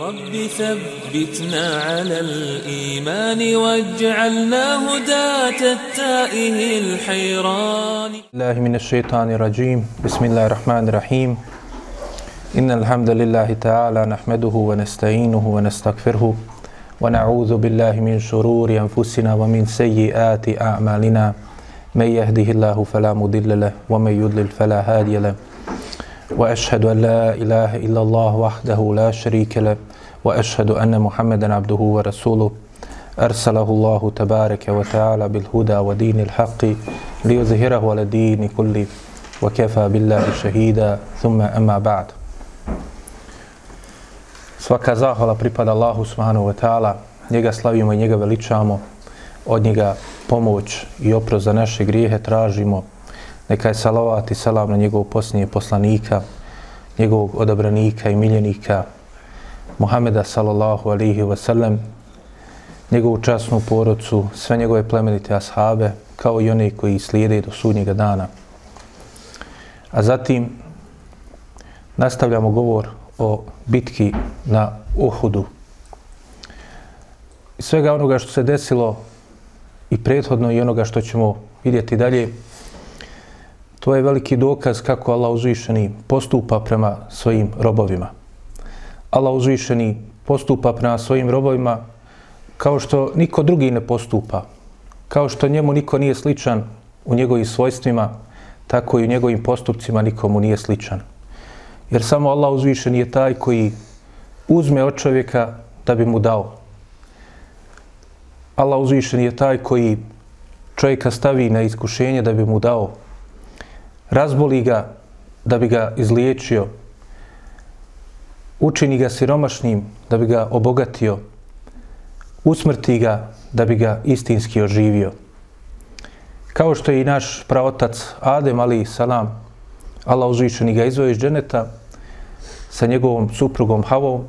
رب ثبتنا على الإيمان واجعلنا هداة التائه الحيران. الله من الشيطان الرجيم. بسم الله الرحمن الرحيم. إن الحمد لله تعالى نحمده ونستعينه ونستغفره ونعوذ بالله من شرور أنفسنا ومن سيئات أعمالنا. من يهده الله فلا مضل له ومن يضلل فلا هادي له. وأشهد أن لا إله إلا الله وحده لا شريك له. وأشهد أن محمدا عبده ورسوله أرسله الله تبارك وتعالى بالهدى ودين الحق ليظهره على الدين كله وكفى بالله شهيدا ثم أما بعد Svaka zahvala pripada Allahu subhanahu wa ta'ala, njega slavimo i njega veličamo, od njega pomoć i oprost za naše grijehe tražimo. Neka je salavat i salam na njegovog posljednje poslanika, njegovog odabranika i miljenika, Muhameda sallallahu alihi wasallam, njegovu časnu porodcu, sve njegove plemenite ashabe, kao i one koji slijede do sudnjega dana. A zatim nastavljamo govor o bitki na Uhudu. I svega onoga što se desilo i prethodno i onoga što ćemo vidjeti dalje, to je veliki dokaz kako Allah uzvišeni postupa prema svojim robovima. Allah uzvišeni postupa prema svojim robovima kao što niko drugi ne postupa. Kao što njemu niko nije sličan u njegovim svojstvima, tako i u njegovim postupcima nikomu nije sličan. Jer samo Allah uzvišeni je taj koji uzme od čovjeka da bi mu dao. Allah uzvišeni je taj koji čovjeka stavi na iskušenje da bi mu dao. Razboli ga da bi ga izliječio. Učini ga siromašnim da bi ga obogatio. Usmrti ga da bi ga istinski oživio. Kao što je i naš praotac Adem ali salam, Allah uzvišeni ga izvoje iz dženeta, sa njegovom suprugom Havom,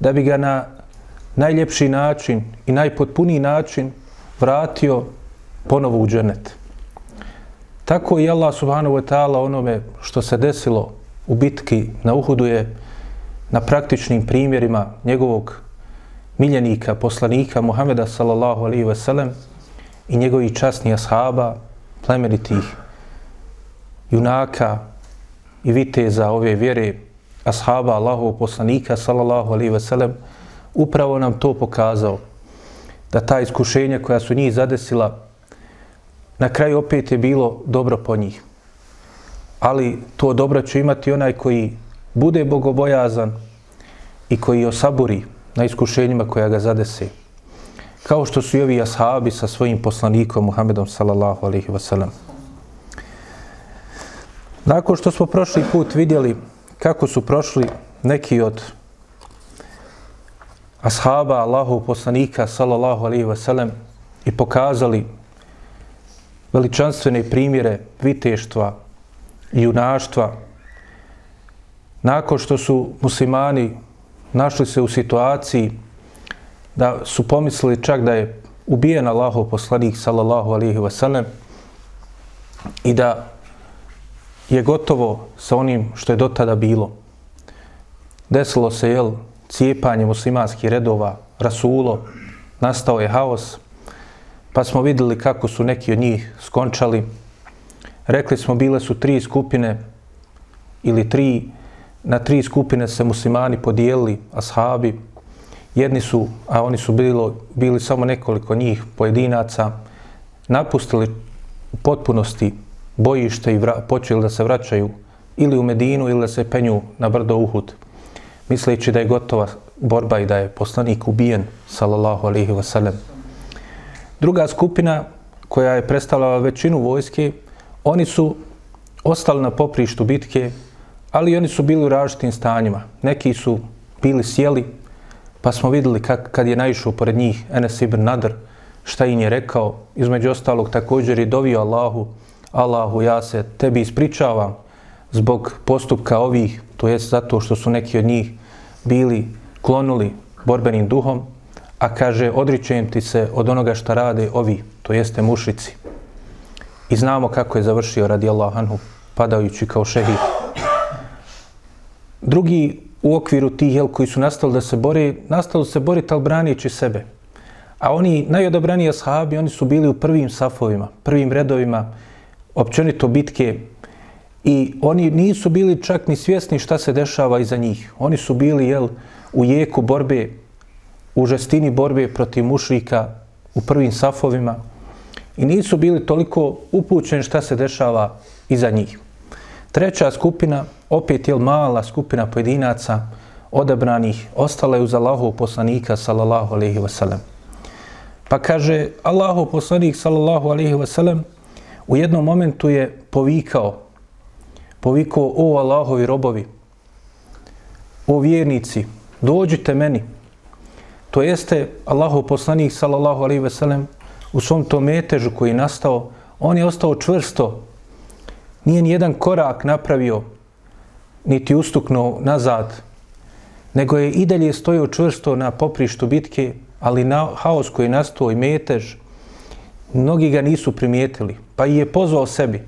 da bi ga na najljepši način i najpotpuniji način vratio ponovo u dženet. Tako i Allah subhanahu wa ta'ala onome što se desilo u bitki na Uhudu je na praktičnim primjerima njegovog miljenika, poslanika Muhameda sallallahu alaihi ve sellem i njegovih časnih ashaba, plemenitih junaka i viteza ove vjere, ashaba Allahov poslanika sallallahu alaihi ve sellem upravo nam to pokazao da ta iskušenja koja su njih zadesila na kraju opet je bilo dobro po njih. Ali to dobro će imati onaj koji bude bogobojazan i koji osaburi na iskušenjima koja ga zadese. Kao što su i ovi ashabi sa svojim poslanikom Muhammedom sallallahu alaihi wasallam. Nakon što smo prošli put vidjeli kako su prošli neki od ashaba Allahov poslanika sallallahu alaihi wasallam i pokazali veličanstvene primjere viteštva i junaštva nakon što su muslimani našli se u situaciji da su pomislili čak da je ubijen Allahov poslanik sallallahu alihi wasallam i da je gotovo sa onim što je dotada bilo. Desilo se, jel, cijepanje muslimanskih redova, rasulo, nastao je haos, pa smo videli kako su neki od njih skončali. Rekli smo, bile su tri skupine ili tri, na tri skupine se muslimani podijelili, ashabi. Jedni su, a oni su bilo, bili samo nekoliko njih, pojedinaca, napustili u potpunosti bojište i vra, počeli da se vraćaju ili u Medinu ili da se penju na brdo Uhud, misleći da je gotova borba i da je poslanik ubijen, sallallahu alaihi wasallam. Druga skupina koja je predstavljala većinu vojske, oni su ostali na poprištu bitke, ali oni su bili u različitim stanjima. Neki su bili sjeli, pa smo vidjeli kak, kad je naišao pored njih Enes ibn Nadr, šta im je rekao, između ostalog također je dovio Allahu, Allahu, ja se tebi ispričavam zbog postupka ovih, to jest zato što su neki od njih bili klonuli borbenim duhom, a kaže, odričujem ti se od onoga što rade ovi, to jeste mušici. I znamo kako je završio radi anhu, padajući kao šehid. Drugi u okviru tih jel, koji su nastali da se bore, nastali se boriti, ali branijeći sebe. A oni najodobraniji ashabi, oni su bili u prvim safovima, prvim redovima, općenito bitke, i oni nisu bili čak ni svjesni šta se dešava iza njih. Oni su bili, jel, u jeku borbe, u žestini borbe protiv mušrika, u prvim safovima, i nisu bili toliko upućeni šta se dešava iza njih. Treća skupina, opet je mala skupina pojedinaca odabranih, ostala je uz Allahov poslanika, sallallahu alaihi wasallam. Pa kaže, Allahov poslanik, sallallahu alaihi wasallam, u jednom momentu je povikao, povikao, o Allahovi robovi, o vjernici, dođite meni. To jeste, Allahov poslanik, sallallahu alaihi wasallam, u svom tom metežu koji je nastao, on je ostao čvrsto, nije ni jedan korak napravio, niti ustuknuo nazad, nego je i dalje stojao čvrsto na poprištu bitke, ali na haos koji je nastao i metež, mnogi ga nisu primijetili, pa i je pozvao sebi.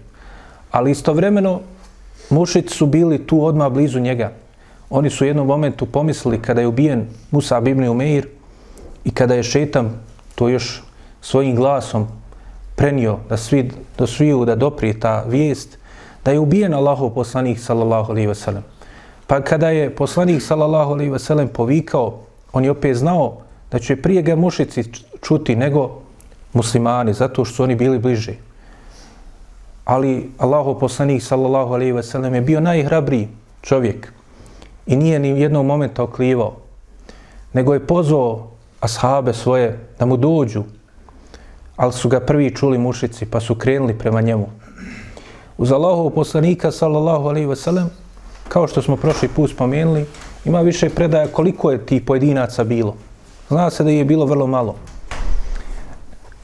Ali istovremeno, mušici su bili tu odmah blizu njega. Oni su u jednom momentu pomislili kada je ubijen Musa Ibn Umeir i kada je šetam, to još svojim glasom prenio da svi do sviju da doprije ta vijest da je ubijen Allahov poslanik sallallahu alejhi ve sellem. Pa kada je poslanik sallallahu alejhi ve sellem povikao, on je opet znao da će prije ga mušici čuti nego muslimani, zato što su oni bili bliže. Ali Allahov poslanik sallallahu alejhi ve sellem je bio najhrabriji čovjek i nije ni jednog momenta oklivao, nego je pozvao ashabe svoje da mu dođu ali su ga prvi čuli mušici, pa su krenuli prema njemu. Uz Allahov poslanika, sallallahu alaihi ve sellem, kao što smo prošli put spomenuli, ima više predaja koliko je tih pojedinaca bilo. Zna se da je bilo vrlo malo.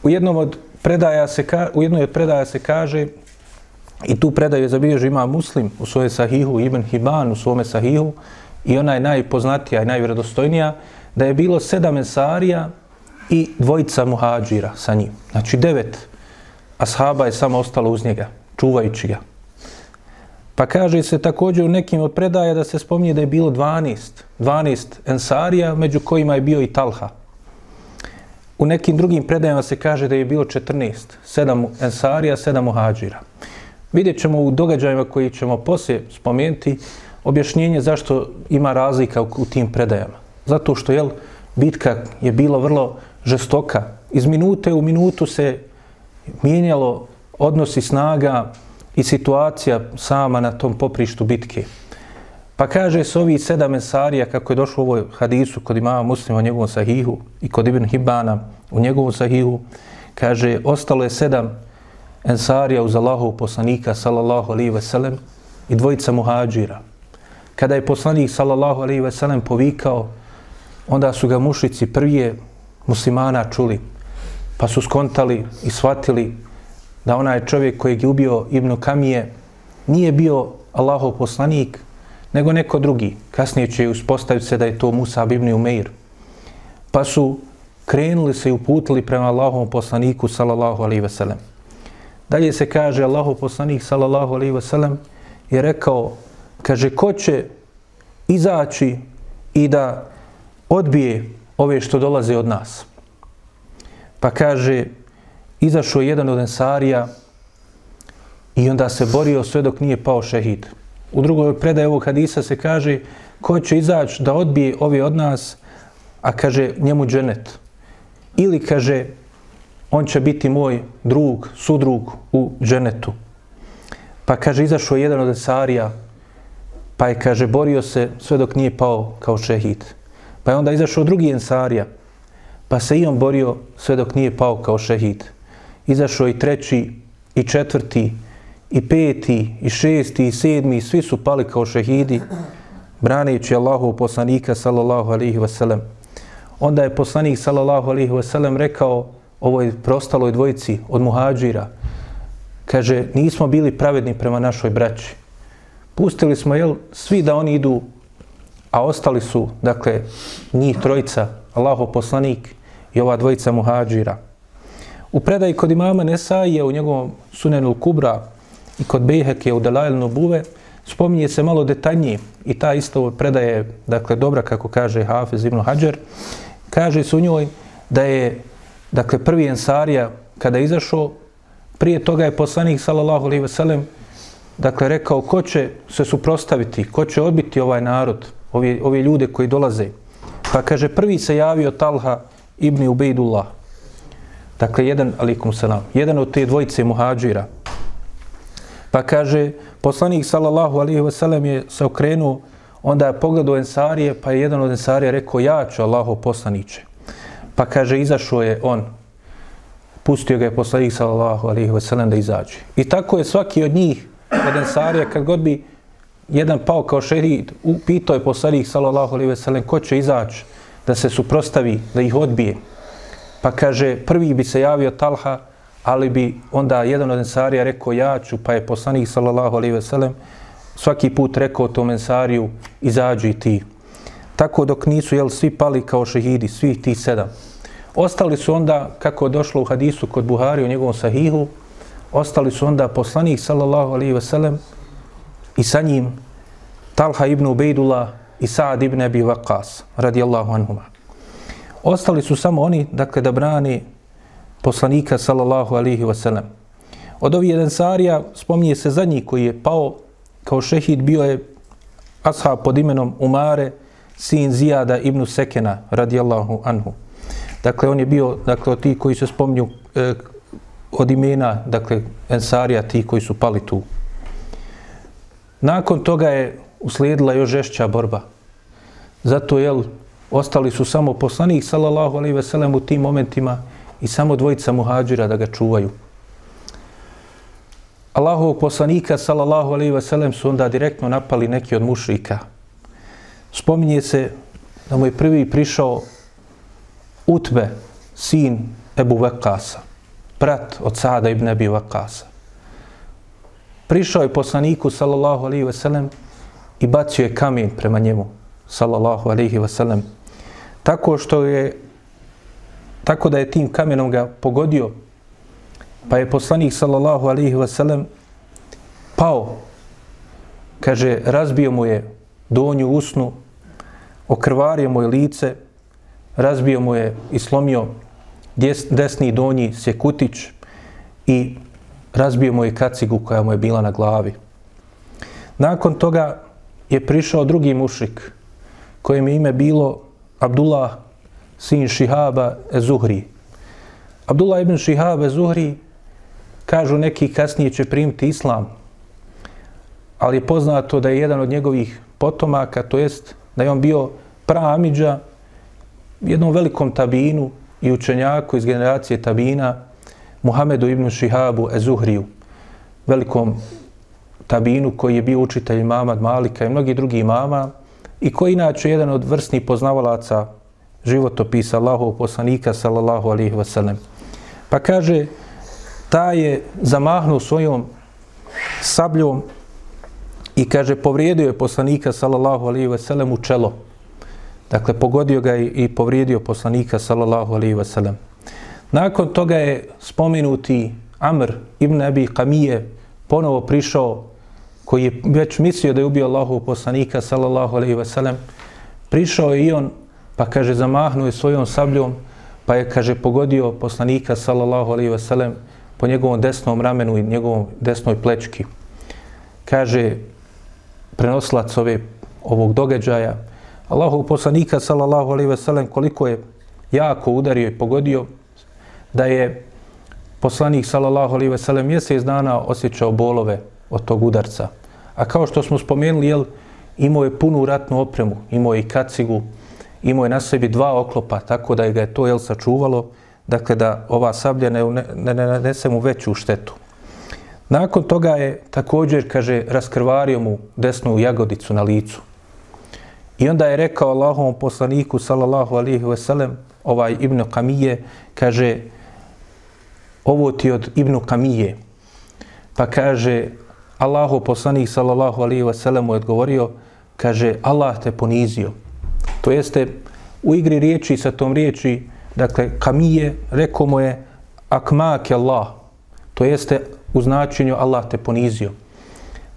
U jednom od predaja se, ka, u jednoj od predaja se kaže, i tu predaju je zabilježio ima muslim u svoje sahihu, Ibn Hiban u svome sahihu, i ona je najpoznatija i najvredostojnija, da je bilo sedam ensarija i dvojica muhađira sa njim. Znači devet ashaba je samo ostalo uz njega, čuvajući ga. Pa kaže se također u nekim od predaja da se spominje da je bilo 12, 12 ensarija, među kojima je bio i Talha. U nekim drugim predajama se kaže da je bilo 14, 7 ensarija, 7 muhađira. Vidjet ćemo u događajima koji ćemo poslije spomenuti objašnjenje zašto ima razlika u, u tim predajama. Zato što jel, bitka je bila vrlo žestoka. Iz minute u minutu se mijenjalo odnosi snaga i situacija sama na tom poprištu bitke. Pa kaže se ovi sedam mesarija, kako je došlo u ovoj hadisu kod imama muslima u njegovom sahihu i kod Ibn Hibana u njegovom sahihu, kaže, ostalo je sedam ensarija uz Allahov poslanika, sallallahu alaihi ve sellem, i dvojica muhađira. Kada je poslanik, sallallahu alaihi ve sellem, povikao, onda su ga mušici prvije muslimana čuli, pa su skontali i shvatili da onaj čovjek kojeg je ubio Ibnu Kamije nije bio Allahov poslanik, nego neko drugi. Kasnije će uspostaviti se da je to Musa ibn Umeir. Pa su krenuli se i uputili prema Allahovom poslaniku, sallallahu alaihi veselem. Dalje se kaže, Allahov poslanik, sallallahu alaihi veselem je rekao, kaže, ko će izaći i da odbije ove što dolaze od nas. Pa kaže, izašao jedan od ensarija i onda se borio sve dok nije pao šehid. U drugoj predaje ovog hadisa se kaže, ko će izaći da odbije ovi od nas, a kaže njemu dženet. Ili kaže, on će biti moj drug, sudrug u dženetu. Pa kaže, izašao jedan od ensarija, pa je, kaže, borio se sve dok nije pao kao šehid. Pa je onda izašao drugi ensarija, pa se i on borio sve dok nije pao kao šehid. Izašao i treći, i četvrti, i peti, i šesti, i sedmi, svi su pali kao šehidi, braneći Allahu poslanika, sallallahu alihi wasallam. Onda je poslanik, sallallahu alihi wasallam, rekao ovoj prostaloj dvojici od muhađira, kaže, nismo bili pravedni prema našoj braći. Pustili smo, jel, svi da oni idu a ostali su, dakle, njih trojica, Allahov poslanik i ova dvojica muhađira. U predaji kod imama Nesaije u njegovom Sunenul Kubra i kod Bejheke u Delajl Nubuve spominje se malo detaljnije i ta isto predaje, dakle, dobra, kako kaže Hafiz ibn Hajar, kaže se u njoj da je, dakle, prvi ensarija kada je izašao, prije toga je poslanik, sallallahu alaihi veselem, dakle, rekao ko će se suprostaviti, ko će odbiti ovaj narod, ovi, ovi ljude koji dolaze. Pa kaže, prvi se javio Talha ibn Ubejdullah. Dakle, jedan, alikum salam, jedan od te dvojice muhađira. Pa kaže, poslanik sallallahu alaihi ve sellem je se okrenuo, onda je pogledao Ensarije, pa je jedan od Ensarija rekao, ja ću Allaho poslaniće. Pa kaže, izašao je on, pustio ga je poslanik sallallahu alaihi ve sellem da izađe. I tako je svaki od njih, od Ensarija, kad god bi jedan pao kao šehid, pitao je poslanik sallallahu alaihi ve sellem, ko će izaći da se suprostavi, da ih odbije. Pa kaže, prvi bi se javio Talha, ali bi onda jedan od ensarija rekao ja ću, pa je poslanik sallallahu alaihi ve sellem svaki put rekao tom ensariju izađu i ti. Tako dok nisu jel, svi pali kao šehidi, svi ti sedam. Ostali su onda, kako je došlo u hadisu kod Buhari u njegovom sahihu, ostali su onda poslanik sallallahu alaihi ve sellem i sa njim Talha ibn Ubejdullah i Sa'ad ibn Abi Waqas radijallahu anhuma. Ostali su samo oni, dakle, da brani poslanika sallallahu alihi wasallam. Od ovih jedan sarija spominje se zadnji koji je pao kao šehid bio je ashab pod imenom Umare, sin Zijada ibn Sekena radijallahu anhu. Dakle, on je bio dakle, od tih koji se spominju e, od imena, dakle, Ensarija, ti koji su pali tu. Nakon toga je uslijedila još žešća borba. Zato, jel, ostali su samo poslanik, sallallahu alaihi ve sellem, u tim momentima i samo dvojica muhađira da ga čuvaju. Allahovog poslanika, sallallahu alaihi ve sellem, su onda direktno napali neki od mušrika. Spominje se da mu je prvi prišao Utbe, sin Ebu Vekasa, brat od Sada ibn Ebi Vekasa. Prišao je poslaniku, sallallahu alaihi ve sellem, i bacio je kamen prema njemu, sallallahu alaihi ve sellem, tako što je tako da je tim kamenom ga pogodio pa je poslanik sallallahu alaihi ve sellem pao. Kaže razbio mu je donju usnu okrvario mu je lice razbio mu je i slomio desni donji sekutić i razbio mu je kacigu koja mu je bila na glavi. Nakon toga je prišao drugi mušik kojem je ime bilo Abdullah sin Šihaba Zuhri. Abdullah ibn Šihaba Zuhri kažu neki kasnije će primiti islam, ali je poznato da je jedan od njegovih potomaka, to jest da je on bio praamidža jednom velikom tabinu i učenjaku iz generacije tabina Muhamedu ibn Šihabu Ezuhriju, velikom tabinu koji je bio učitelj imama Malika i mnogi drugi imama, i koji inače jedan od vrsnih poznavalaca životopisa Allahov poslanika sallallahu alaihi wasallam. Pa kaže, ta je zamahnuo svojom sabljom i kaže, povrijedio je poslanika sallallahu alaihi wasallam u čelo. Dakle, pogodio ga i povrijedio poslanika sallallahu alaihi wasallam. Nakon toga je spomenuti Amr ibn Abi Kamije ponovo prišao koji je već mislio da je ubio Allahu poslanika, sallallahu alaihi ve sellem, prišao je i on, pa kaže, zamahnuo je svojom sabljom, pa je, kaže, pogodio poslanika, sallallahu alaihi ve sellem, po njegovom desnom ramenu i njegovom desnoj plečki. Kaže, prenoslac ove, ovog događaja, Allahu poslanika, sallallahu alaihi ve sellem, koliko je jako udario i pogodio, da je poslanik, sallallahu alaihi ve sellem, mjesec dana osjećao bolove od tog udarca. A kao što smo spomenuli, jel, imao je punu ratnu opremu, imao je i kacigu, imao je na sebi dva oklopa, tako da je ga je to jel, sačuvalo, dakle da ova sablja ne, ne, ne nanese mu veću štetu. Nakon toga je također, kaže, raskrvario mu desnu jagodicu na licu. I onda je rekao Allahovom poslaniku, sallallahu alihi wasallam, ovaj Ibnu Kamije, kaže, ovo ti od Ibnu Kamije. Pa kaže, Allahu poslanik sallallahu alaihi wa sallam mu je odgovorio, kaže, Allah te ponizio. To jeste, u igri riječi sa tom riječi, dakle, kamije, rekao mu je, akmak je Allah. To jeste, u značenju Allah te ponizio.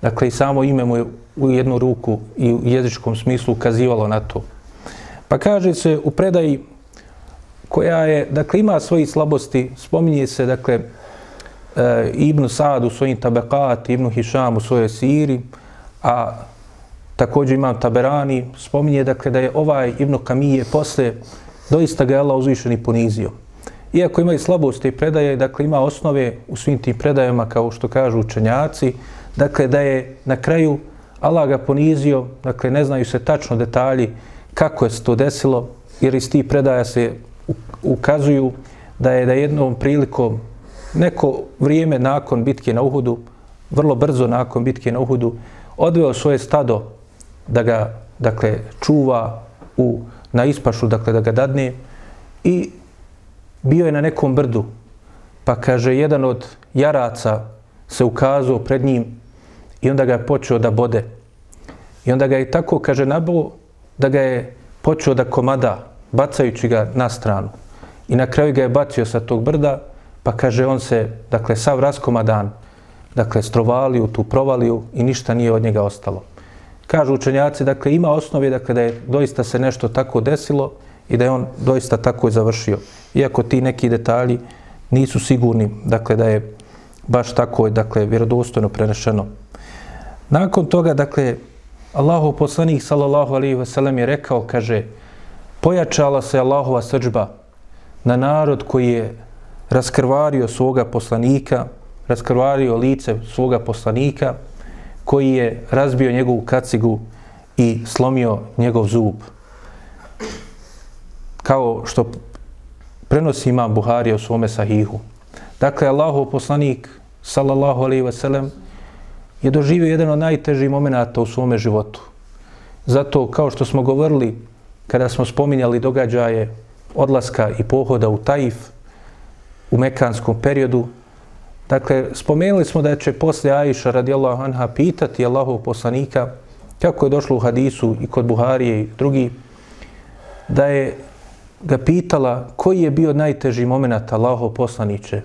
dakle i samo ime mu je u jednu ruku i u jezičkom smislu ukazivalo na to. Pa kaže se u predaji koja je, dakle, ima svoji slabosti, spominje se, dakle, e, Ibn Sad u svojim tabekat, Ibn Hišam u svojoj siri, a također imam Taberani, spominje, dakle, da je ovaj Ibn Kamije posle doista ga je Allah uzvišen i ponizio. Iako ima i slabosti predaje, dakle, ima osnove u svim tim predajama, kao što kažu učenjaci, dakle, da je na kraju Allah ga ponizio, dakle, ne znaju se tačno detalji kako je se to desilo, jer iz tih predaja se ukazuju da je da jednom prilikom neko vrijeme nakon bitke na Uhudu, vrlo brzo nakon bitke na Uhudu, odveo svoje stado da ga, dakle, čuva u, na ispašu, dakle, da ga dadne i bio je na nekom brdu, pa kaže, jedan od jaraca se ukazao pred njim i onda ga je počeo da bode. I onda ga je tako, kaže, nabo da ga je počeo da komada, bacajući ga na stranu. I na kraju ga je bacio sa tog brda, pa kaže, on se, dakle, sav raskomadan, dakle, strovalio tu provaliju i ništa nije od njega ostalo. Kažu učenjaci, dakle, ima osnove, dakle, da je doista se nešto tako desilo i da je on doista tako i završio. Iako ti neki detalji nisu sigurni, dakle, da je baš tako, dakle, vjerodostojno prenešeno. Nakon toga, dakle, Allahu poslanik sallallahu alaihi ve je rekao kaže pojačala se Allahova srdžba na narod koji je raskrvario svoga poslanika, raskrvario lice svoga poslanika, koji je razbio njegovu kacigu i slomio njegov zub. Kao što prenosi imam Buhari u svome sahihu. Dakle, Allahov poslanik, sallallahu alaihi wasallam, je doživio jedan od najtežih momenata u svome životu. Zato, kao što smo govorili, kada smo spominjali događaje odlaska i pohoda u Taif u mekanskom periodu, dakle, spomenuli smo da će posle Aisha radijallahu anha pitati Allahov poslanika kako je došlo u hadisu i kod Buharije i drugi, da je ga pitala koji je bio najteži moment Allahov poslaniće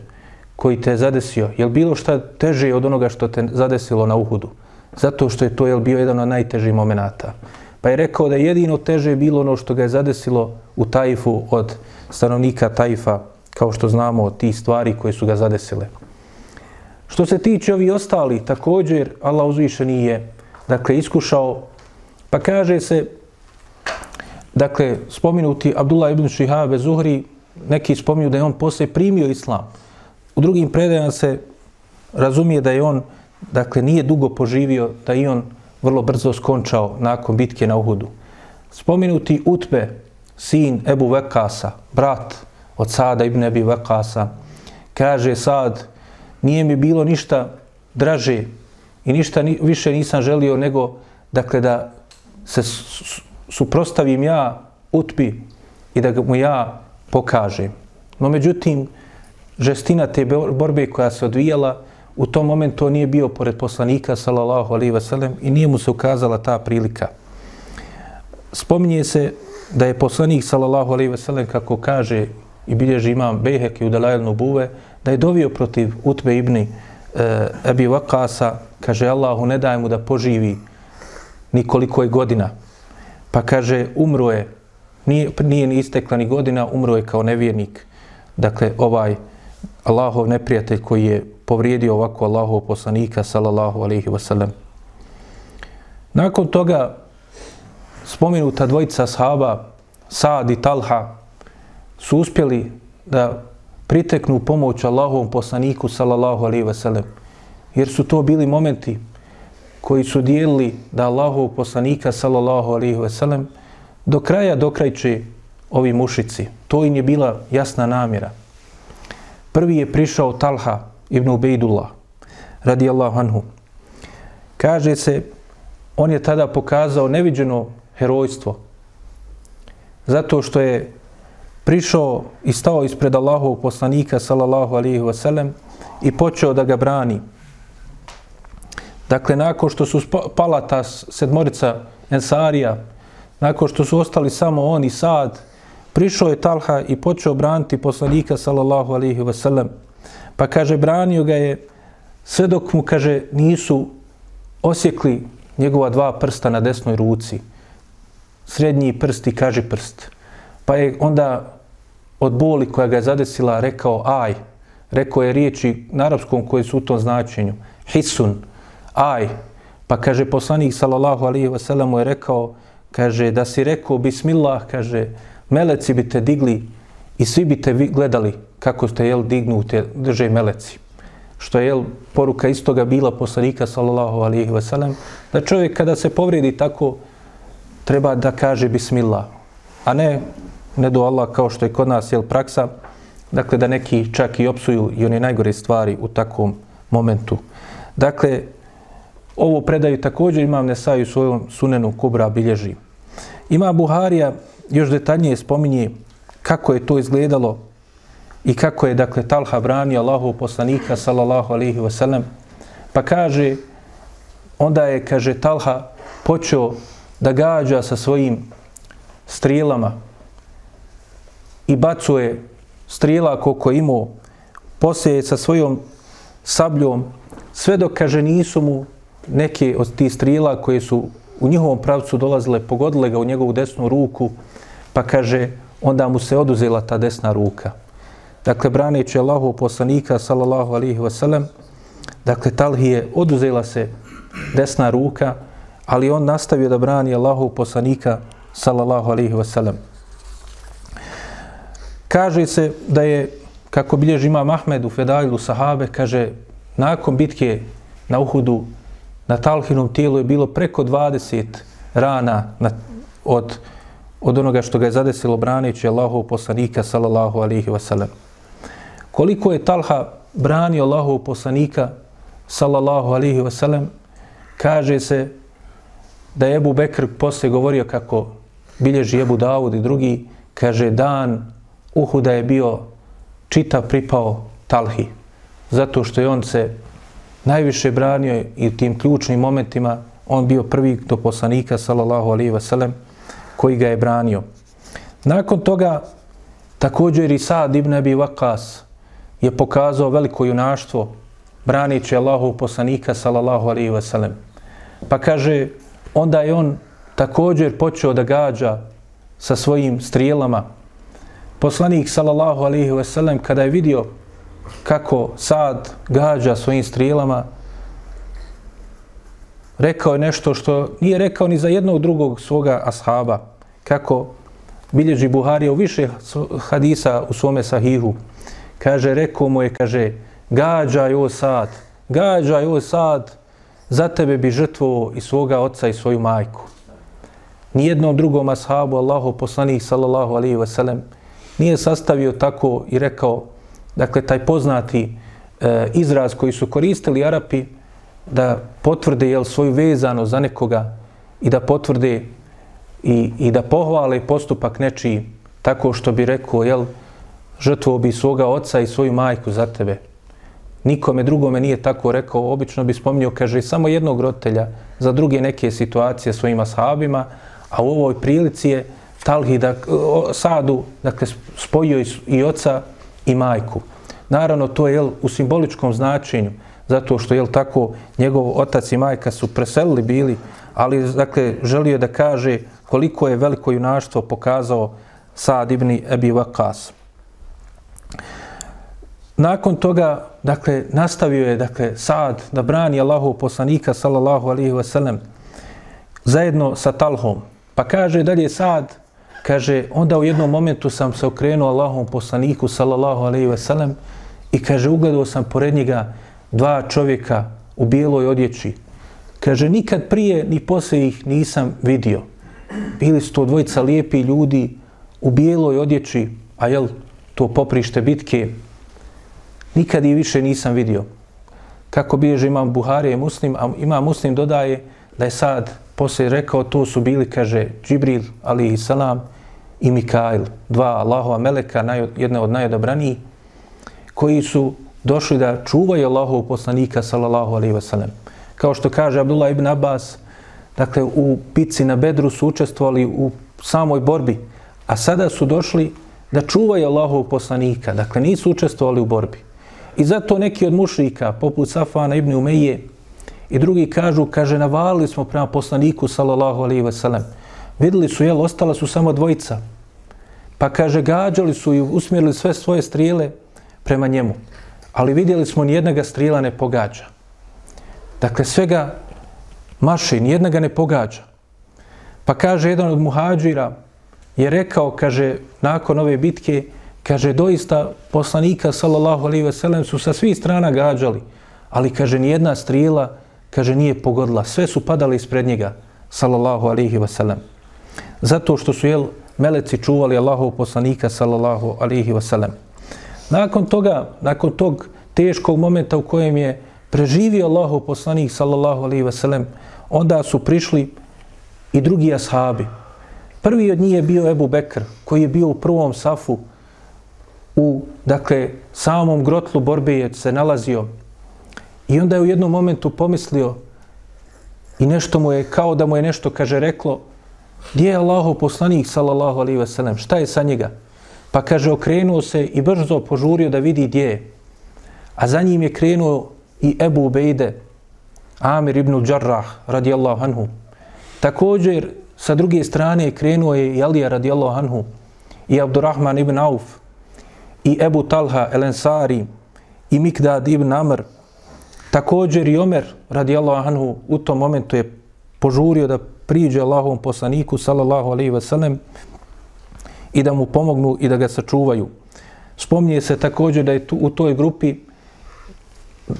koji te je zadesio, je li bilo šta teže od onoga što te zadesilo na Uhudu? Zato što je to je bio jedan od najtežih momenata. Pa je rekao da jedino teže je bilo ono što ga je zadesilo u Tajfu od stanovnika Tajfa, kao što znamo od tih stvari koje su ga zadesile. Što se tiče ovi ostali, također Allah uzvišeni je dakle, iskušao, pa kaže se, dakle, spominuti Abdullah ibn Šihabe Zuhri, neki spominju da je on poslije primio islam, U drugim predajama se razumije da je on, dakle, nije dugo poživio, da i on vrlo brzo skončao nakon bitke na Uhudu. Spominuti Utbe, sin Ebu Vekasa, brat od Sada ibn Abi Vakasa. kaže Sad, nije mi bilo ništa draže i ništa ni, više nisam želio nego, dakle, da se suprostavim ja Utbi i da mu ja pokažem. No, međutim, žestina te borbe koja se odvijala, u tom momentu on nije bio pored poslanika, sallallahu alaihi ve sellem, i nije mu se ukazala ta prilika. Spominje se da je poslanik, sallallahu alaihi ve sellem, kako kaže i bilježi imam Bejhek i Udalajl Buve, da je dovio protiv Utbe ibni e, Ebi Vakasa, kaže Allahu ne daj mu da poživi nikoliko je godina. Pa kaže umro je, nije, nije ni istekla ni godina, umro je kao nevjernik. Dakle, ovaj Allahov neprijatelj koji je povrijedio ovako Allahov poslanika sallallahu alaihi wasallam. Nakon toga spomenuta dvojica sahaba Saad i Talha su uspjeli da priteknu pomoć Allahovom poslaniku sallallahu alaihi wasallam. Jer su to bili momenti koji su dijelili da Allahov poslanika sallallahu alaihi wasallam do kraja dokrajče ovi mušici. To im je bila jasna namjera. Prvi je prišao Talha ibn Ubejdullah, radijallahu anhu. Kaže se, on je tada pokazao neviđeno herojstvo, zato što je prišao i stao ispred Allahovog poslanika, sallallahu alihi wasallam, i počeo da ga brani. Dakle, nakon što su pala ta sedmorica Ensarija, nakon što su ostali samo on i Sad, prišao je Talha i počeo braniti poslanika sallallahu alaihi wasallam. Pa kaže, branio ga je sve dok mu, kaže, nisu osjekli njegova dva prsta na desnoj ruci, srednji prst i kaži prst. Pa je onda od boli koja ga je zadesila rekao aj, rekao je riječi na arapskom koje su u tom značenju, hisun, aj, pa kaže poslanik sallallahu alaihi wasallam je rekao, kaže da si rekao bismillah, kaže meleci bi te digli i svi bi te gledali kako ste jel dignute drže meleci. Što je jel poruka istoga bila poslanika sallallahu alaihi wasallam, da čovjek kada se povredi tako treba da kaže bismillah, a ne ne do Allah kao što je kod nas jel praksa, dakle da neki čak i opsuju i one najgore stvari u takvom momentu. Dakle, ovo predaju također imam Nesaju svojom sunenu Kubra bilježi. Ima Buharija još detaljnije spominje kako je to izgledalo i kako je, dakle, Talha branio Allahov poslanika, sallallahu alihi wasallam, pa kaže, onda je, kaže, Talha počeo da gađa sa svojim strijelama i bacuje strijela koliko imao, poslije sa svojom sabljom, sve dok, kaže, nisu mu neke od tih strijela koje su u njihovom pravcu dolazile, pogodile ga u njegovu desnu ruku, pa kaže, onda mu se oduzela ta desna ruka. Dakle, braneći Allahov poslanika, sallallahu alihi wasallam, dakle, talhije oduzela se desna ruka, ali on nastavio da brani Allahov poslanika, sallallahu alihi wasallam. Kaže se da je, kako bilježi ima Mahmed u Fedailu sahabe, kaže, nakon bitke na Uhudu, na Talhinom tijelu je bilo preko 20 rana na, od, od onoga što ga je zadesilo braneći Allahov poslanika, sallallahu alihi wasallam. Koliko je Talha branio Allahov poslanika, sallallahu alihi wasallam, kaže se da je Ebu Bekr posle govorio kako bilježi Ebu Davud i drugi, kaže dan Uhuda je bio čita pripao Talhi, zato što je on se najviše branio i u tim ključnim momentima on bio prvi do poslanika, sallallahu alaihi wasallam, koji ga je branio. Nakon toga, također i Sad ibn Abi Waqas je pokazao veliko junaštvo branići Allahov poslanika, sallallahu alaihi wasallam. Pa kaže, onda je on također počeo da gađa sa svojim strijelama. Poslanik, sallallahu alaihi sellem kada je vidio kako Sad gađa svojim strijelama, rekao je nešto što nije rekao ni za jednog drugog svoga ashaba, kako bilježi Buharija u više hadisa u svome sahihu. Kaže, rekao mu je, kaže, gađaj o Sad, gađaj o Sad, za tebe bi žrtvovo i svoga oca i svoju majku. Nijednom drugom ashabu, Allahu poslanih, sallallahu alaihi wasallam, nije sastavio tako i rekao, dakle, taj poznati e, izraz koji su koristili Arapi da potvrde jel, svoju vezano za nekoga i da potvrde i, i da pohvale postupak nečiji tako što bi rekao, jel, žrtvo bi svoga oca i svoju majku za tebe. Nikome drugome nije tako rekao, obično bi spomnio, kaže, samo jednog roditelja za druge neke situacije svojima sahabima, a u ovoj prilici je Talhi, da, eh, Sadu, dakle, spojio i, i oca i majku. Naravno, to je jel, u simboličkom značenju, zato što, jel tako, njegov otac i majka su preselili bili, ali, dakle, želio je da kaže koliko je veliko junaštvo pokazao Sad ibn Ebi Vakas. Nakon toga, dakle, nastavio je, dakle, Sad da brani Allahu poslanika, sallallahu alihi wasallam, zajedno sa Talhom. Pa kaže dalje Sad, kaže, onda u jednom momentu sam se okrenuo Allahom poslaniku, sallallahu alaihi ve sellem, i kaže, ugledao sam pored njega dva čovjeka u bijeloj odjeći. Kaže, nikad prije ni poslije ih nisam vidio. Bili su to dvojica lijepi ljudi u bijeloj odjeći, a jel, to poprište bitke, nikad ih više nisam vidio. Kako bježe imam Buharije muslim, a ima muslim dodaje da je sad poslije rekao, to su bili, kaže, Džibril, ali i salam, i Mikail, dva Allahova meleka, naj, jedna od najodobranijih, koji su došli da čuvaju Allahov poslanika, sallallahu alaihi wasallam. Kao što kaže Abdullah ibn Abbas, dakle, u pici na Bedru su učestvovali u samoj borbi, a sada su došli da čuvaju Allahov poslanika, dakle, nisu učestvovali u borbi. I zato neki od mušrika, poput Safana ibn Umeje I drugi kažu, kaže, navalili smo prema poslaniku, sallallahu alaihi ve sellem. Vidjeli su, jel, ostala su samo dvojica. Pa kaže, gađali su i usmjerili sve svoje strijele prema njemu. Ali vidjeli smo, nijedna strijela ne pogađa. Dakle, svega maši, nijedna ga ne pogađa. Pa kaže, jedan od muhađira je rekao, kaže, nakon ove bitke, kaže, doista poslanika, sallallahu alaihi ve sellem, su sa svih strana gađali. Ali, kaže, nijedna strijela, kaže, nije pogodila. Sve su padali ispred njega, sallallahu alaihi wasallam. Zato što su, jel, meleci čuvali Allahov poslanika sallallahu alihi wasallam. Nakon toga, nakon tog teškog momenta u kojem je preživio Allahov poslanik sallallahu alihi wasallam, onda su prišli i drugi ashabi. Prvi od njih je bio Ebu Bekr, koji je bio u prvom safu u, dakle, samom grotlu borbe je se nalazio. I onda je u jednom momentu pomislio i nešto mu je, kao da mu je nešto, kaže, reklo, Gdje je Allahov poslanik, sallallahu alaihi wasallam? Šta je sa njega? Pa kaže, okrenuo se i brzo požurio da vidi gdje je. A za njim je krenuo i Ebu Ubejde, Amir ibn Đarrah, radijallahu anhu. Također, sa druge strane, krenuo je i Alija, radijallahu anhu, i Abdurrahman ibn Auf, i Ebu Talha, El Ensari, i Mikdad ibn Amr. Također i Omer, radijallahu anhu, u tom momentu je požurio da priđe Allahovom poslaniku, sallallahu alaihi ve sellem, i da mu pomognu i da ga sačuvaju. Spomnije se također da je tu, u toj grupi,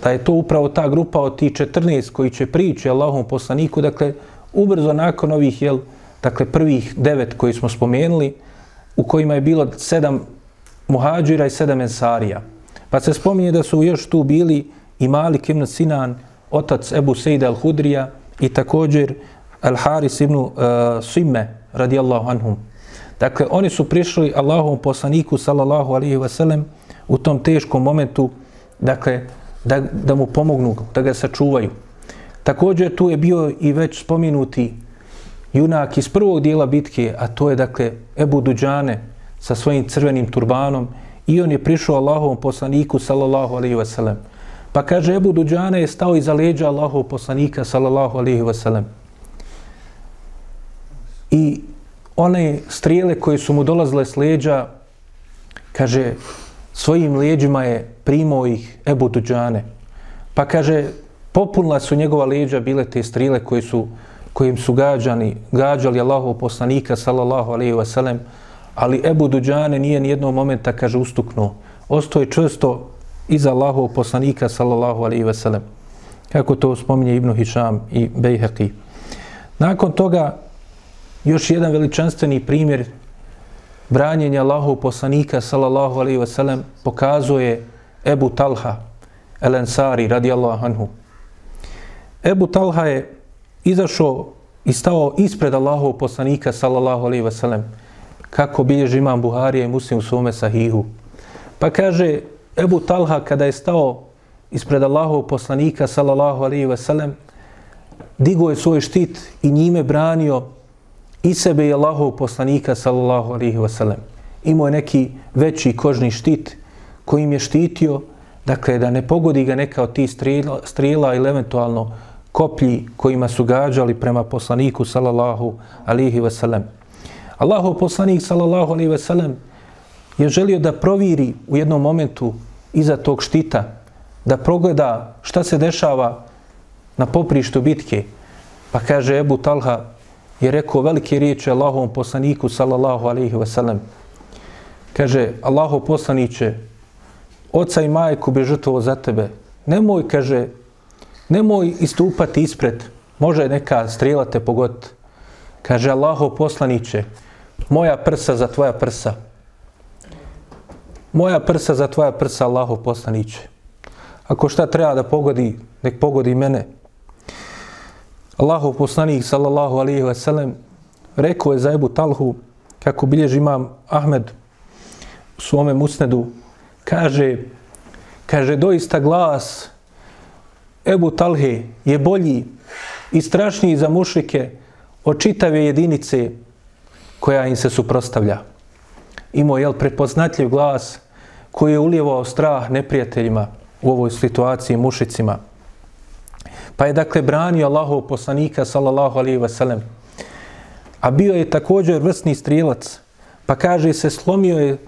da je to upravo ta grupa od tih 14 koji će prići Allahovom poslaniku, dakle, ubrzo nakon ovih, jel, dakle, prvih devet koji smo spomenuli, u kojima je bilo sedam muhađira i sedam ensarija. Pa se spominje da su još tu bili i Malik ibn Sinan, otac Ebu Sejda al-Hudrija i također Al-Haris ibn uh, Simme, radijallahu anhum. Dakle, oni su prišli Allahovom poslaniku, sallallahu alihi wasallam, u tom teškom momentu, dakle, da, da mu pomognu, da ga sačuvaju. Također, tu je bio i već spominuti junak iz prvog dijela bitke, a to je, dakle, Ebu Duđane sa svojim crvenim turbanom i on je prišao Allahovom poslaniku, sallallahu alihi wasallam. Pa kaže, Ebu Duđane je stao iza leđa Allahov poslanika, sallallahu alihi wasallam i one strijele koje su mu dolazile s leđa, kaže, svojim leđima je primao ih Ebu Duđane. Pa kaže, popunila su njegova leđa bile te strile koje su, kojim su gađani, gađali Allahov poslanika, sallallahu alaihi wasallam, ali Ebu Duđane nije ni jednog momenta, kaže, ustuknuo. Ostoje često iza Allahov poslanika, sallallahu alaihi ve sellem. Kako to spominje Ibnu Hišam i Bejheqi. Nakon toga, još jedan veličanstveni primjer branjenja Allahov poslanika sallallahu alaihi ve sellem pokazuje Ebu Talha El Ansari radijallahu anhu. Ebu Talha je izašao i stao ispred Allahov poslanika sallallahu alaihi ve sellem kako bilježi imam Buharije i muslim u svome sahihu. Pa kaže Ebu Talha kada je stao ispred Allahov poslanika sallallahu alaihi wasallam digo je svoj štit i njime branio i sebe i Allahov poslanika sallallahu alaihi ve sellem. Imao je neki veći kožni štit kojim je štitio, dakle da ne pogodi ga neka od tih strela, strela ili eventualno koplji kojima su gađali prema poslaniku sallallahu alaihi ve sellem. Allahov poslanik sallallahu alaihi ve sellem je želio da proviri u jednom momentu iza tog štita, da progleda šta se dešava na poprištu bitke. Pa kaže Ebu Talha, je rekao velike riječi Allahovom poslaniku sallallahu alaihi ve sellem. Kaže, Allahov poslaniće, oca i majku bi žrtvovo za tebe. Nemoj, kaže, nemoj istupati ispred. Može neka strela te pogoditi. Kaže, Allahov poslaniće, moja prsa za tvoja prsa. Moja prsa za tvoja prsa, Allahov poslaniće. Ako šta treba da pogodi, nek pogodi mene. Allahov poslanik sallallahu alaihi ve sellem, rekao je za Ebu Talhu kako bilježi imam Ahmed u svome musnedu kaže kaže doista glas Ebu Talhe je bolji i strašniji za mušrike od čitave jedinice koja im se suprostavlja. Imao je prepoznatljiv glas koji je ulijevao strah neprijateljima u ovoj situaciji mušicima. Pa je dakle branio Allahov poslanika sallallahu alaihi wasallam. A bio je također vrsni strijelac. Pa kaže se slomio je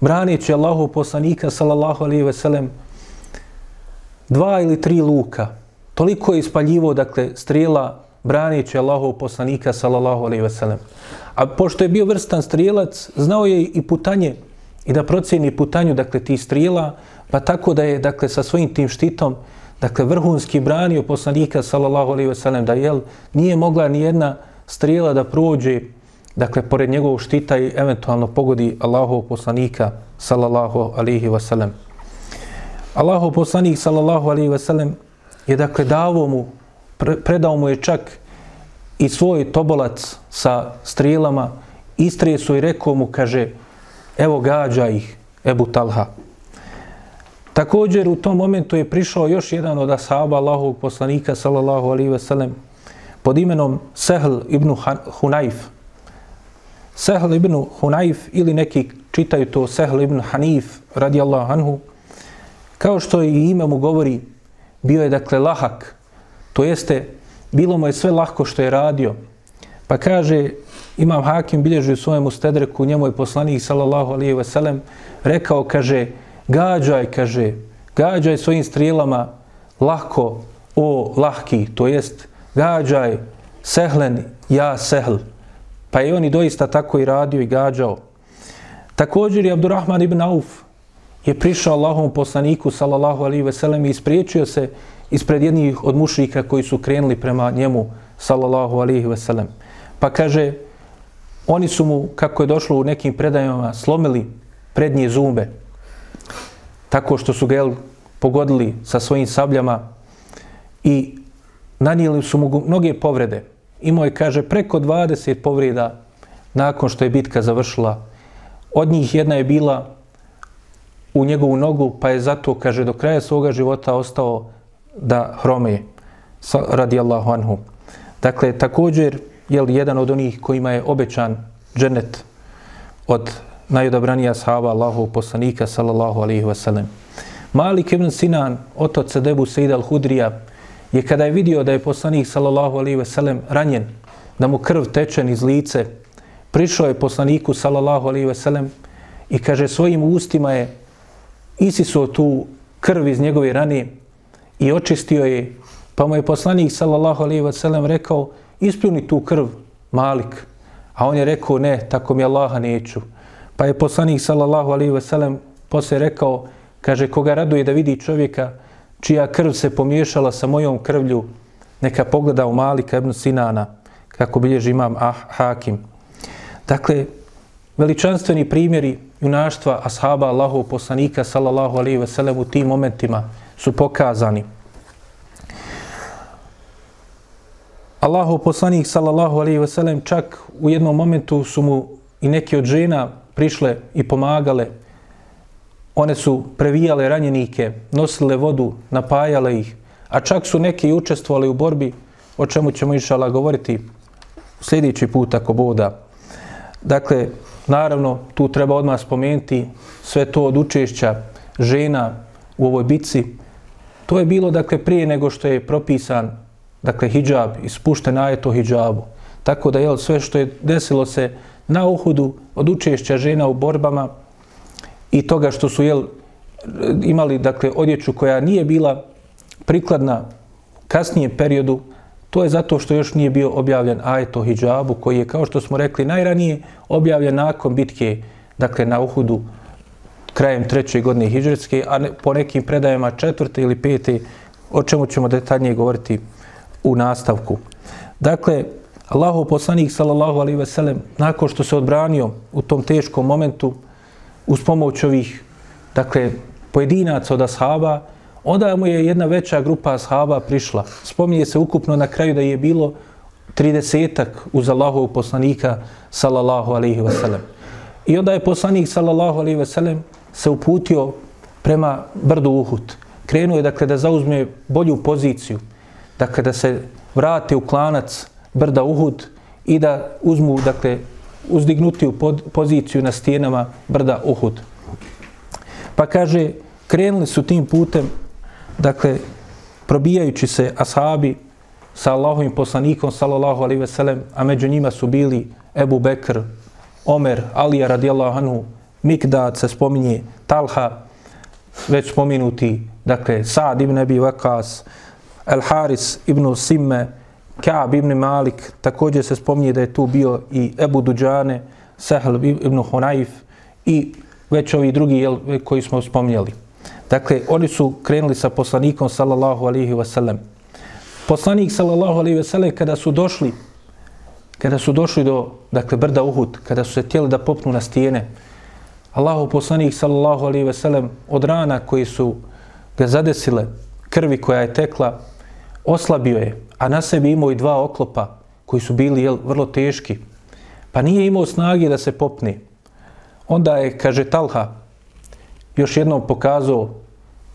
braneći Allahov poslanika sallallahu alaihi wasallam dva ili tri luka. Toliko je ispaljivo dakle strijela braneći Allahov poslanika sallallahu alejhi ve sellem. A pošto je bio vrstan strijelac, znao je i putanje i da procjeni putanju dakle ti strijela, pa tako da je dakle sa svojim tim štitom dakle vrhunski branio poslanika sallallahu alejhi ve sellem da jel nije mogla ni jedna strijela da prođe dakle pored njegovog štita i eventualno pogodi Allahov poslanika sallallahu alejhi ve sellem Allahov poslanik sallallahu alejhi ve sellem je dakle davo mu predao mu je čak i svoj tobolac sa strijelama istrije su i rekao mu kaže evo gađa ih Ebu Talha Također u tom momentu je prišao još jedan od ashaba Allahovog poslanika sallallahu alaihi ve sellem pod imenom Sehl ibn Hunayf. Sehl ibn Hunayf ili neki čitaju to Sehl ibn Hanif radijallahu anhu. Kao što i ime mu govori, bio je dakle lahak. To jeste, bilo mu je sve lahko što je radio. Pa kaže, imam hakim bilježi u svojemu stedreku, njemu je poslanik sallallahu alaihi ve sellem rekao, kaže, gađaj, kaže, gađaj svojim strijelama lako, o lahki, to jest gađaj sehlen, ja sehl. Pa je on i doista tako i radio i gađao. Također je Abdurrahman ibn Auf je prišao Allahom poslaniku, sallallahu alaihi veselem, i ispriječio se ispred jednih od mušrika koji su krenuli prema njemu, sallallahu alaihi veselem. Pa kaže, oni su mu, kako je došlo u nekim predajama, slomili prednje zumbe tako što su ga jel, pogodili sa svojim sabljama i nanijeli su mu mnoge povrede. Imao je, kaže, preko 20 povreda nakon što je bitka završila. Od njih jedna je bila u njegovu nogu, pa je zato, kaže, do kraja svoga života ostao da hrome radi Allahu anhu. Dakle, također, je jedan od onih kojima je obećan dženet od najodabranija sahaba Allahu poslanika sallallahu alaihi wasallam. Malik ibn Sinan, otac Sedebu Sejda al-Hudrija, je kada je vidio da je poslanik sallallahu alaihi wasallam, ranjen, da mu krv teče iz lice, prišao je poslaniku sallallahu alaihi wasallam, i kaže svojim ustima je isisuo tu krv iz njegove rane i očistio je, pa mu je poslanik sallallahu alaihi wasallam rekao ispljuni tu krv, Malik. A on je rekao, ne, tako mi Allaha neću. Pa je poslanik sallallahu alaihi wasallam posle rekao, kaže, koga raduje da vidi čovjeka čija krv se pomiješala sa mojom krvlju, neka pogleda u Malika ibn Sinana, kako bilježi imam ah, Hakim. Dakle, veličanstveni primjeri junaštva ashaba Allahu poslanika sallallahu alaihi ve sellem u tim momentima su pokazani. Allahu poslanik sallallahu alaihi ve sellem čak u jednom momentu su mu i neki od žena prišle i pomagale. One su previjale ranjenike, nosile vodu, napajale ih, a čak su neki učestvovali u borbi, o čemu ćemo išala govoriti sljedeći put ako boda. Dakle, naravno, tu treba odmah spomenuti sve to od učešća žena u ovoj bici. To je bilo, dakle, prije nego što je propisan, dakle, hijab, ispušten ajet o hijabu. Tako da, jel, sve što je desilo se na Uhudu od učešća žena u borbama i toga što su jel, imali dakle odjeću koja nije bila prikladna kasnijem periodu, to je zato što još nije bio objavljen ajet o hijabu koji je, kao što smo rekli, najranije objavljen nakon bitke dakle, na Uhudu krajem treće godine hijđarske, a ne, po nekim predajama četvrte ili pete, o čemu ćemo detaljnije govoriti u nastavku. Dakle, Allahu poslanik sallallahu alaihi ve sellem nakon što se odbranio u tom teškom momentu uz pomoć ovih dakle pojedinaca od ashaba onda mu je jedna veća grupa ashaba prišla. Spominje se ukupno na kraju da je bilo 30 uz Allahovog poslanika sallallahu alaihi ve sellem i onda je poslanik sallallahu alaihi ve sellem se uputio prema brdu Uhud. Krenuo je dakle da zauzme bolju poziciju. Dakle da se vrate u klanac brda Uhud i da uzmu, dakle, uzdignutiju pod, poziciju na stijenama brda Uhud. Pa kaže, krenuli su tim putem, dakle, probijajući se ashabi sa Allahovim poslanikom, sallallahu alaihi ve sellem, a među njima su bili Ebu Bekr, Omer, Alija radijallahu anhu, Mikdad se spominje, Talha, već spominuti, dakle, Sad ibn Abi Vakas, El Haris ibn Simme, Kaab ibn Malik, također se spominje da je tu bio i Ebu Duđane, Sehl ibn Hunayf i već ovi drugi jel, koji smo spominjali. Dakle, oni su krenuli sa poslanikom, sallallahu alihi wasallam. Poslanik, sallallahu alihi wasallam, kada su došli, kada su došli do, dakle, brda Uhud, kada su se htjeli da popnu na stijene, Allahu poslanik, sallallahu alihi wasallam, od rana koji su ga zadesile, krvi koja je tekla, oslabio je, a na sebi imao i dva oklopa koji su bili jel, vrlo teški, pa nije imao snage da se popne. Onda je, kaže Talha, još jednom pokazao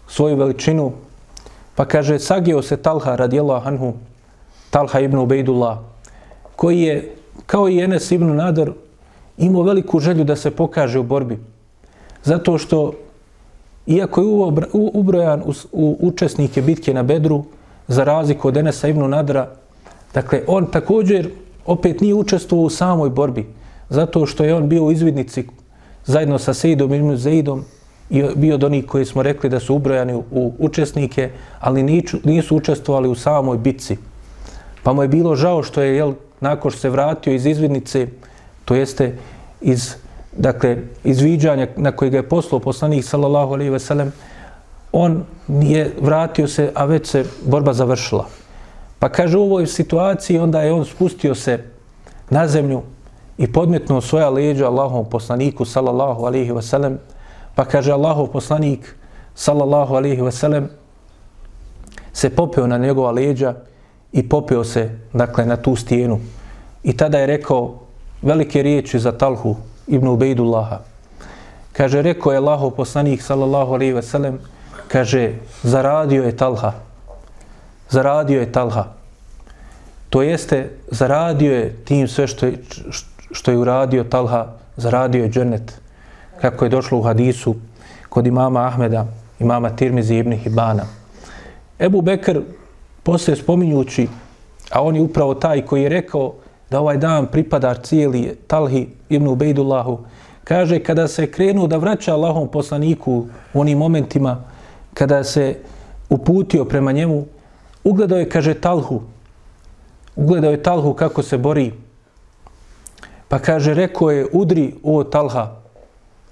svoju veličinu, pa kaže, sagio se Talha radijallahu anhu, Talha ibn Ubejdullah, koji je, kao i Enes ibn Nadar, imao veliku želju da se pokaže u borbi. Zato što, iako je ubrojan u, u učesnike bitke na Bedru, za razliku od Enesa ibn Nadra, dakle, on također opet nije učestvovao u samoj borbi, zato što je on bio u izvidnici zajedno sa Sejdom ibn Zeidom i bio od onih koji smo rekli da su ubrojani u učesnike, ali nisu učestvovali u samoj bitci. Pa mu je bilo žao što je, jel, nakon što se vratio iz izvidnice, to jeste iz, dakle, izviđanja na koje ga je poslao poslanik, sallallahu alaihi ve sellem, on je vratio se, a već se borba završila. Pa kaže u ovoj situaciji, onda je on spustio se na zemlju i podmetnuo svoja leđa Allahom poslaniku, sallallahu alaihi ve sellem, Pa kaže Allahov poslanik, sallallahu alaihi ve sellem, se popeo na njegova leđa i popeo se, dakle, na tu stijenu. I tada je rekao velike riječi za Talhu ibn Ubejdullaha. Kaže, rekao je Allahov poslanik, sallallahu alaihi ve sellem, kaže, zaradio je Talha. Zaradio je Talha. To jeste, zaradio je tim sve što je, što je uradio Talha, zaradio je džennet kako je došlo u hadisu kod imama Ahmeda, imama Tirmizi ibn Hibana. Ebu Bekr, poslije spominjući, a on je upravo taj koji je rekao da ovaj dan pripada cijeli Talhi ibn Ubejdullahu, kaže kada se krenuo da vraća Allahom poslaniku u onim momentima kada se uputio prema njemu, ugledao je, kaže, Talhu. Ugledao je Talhu kako se bori. Pa kaže, rekao je, udri o Talha,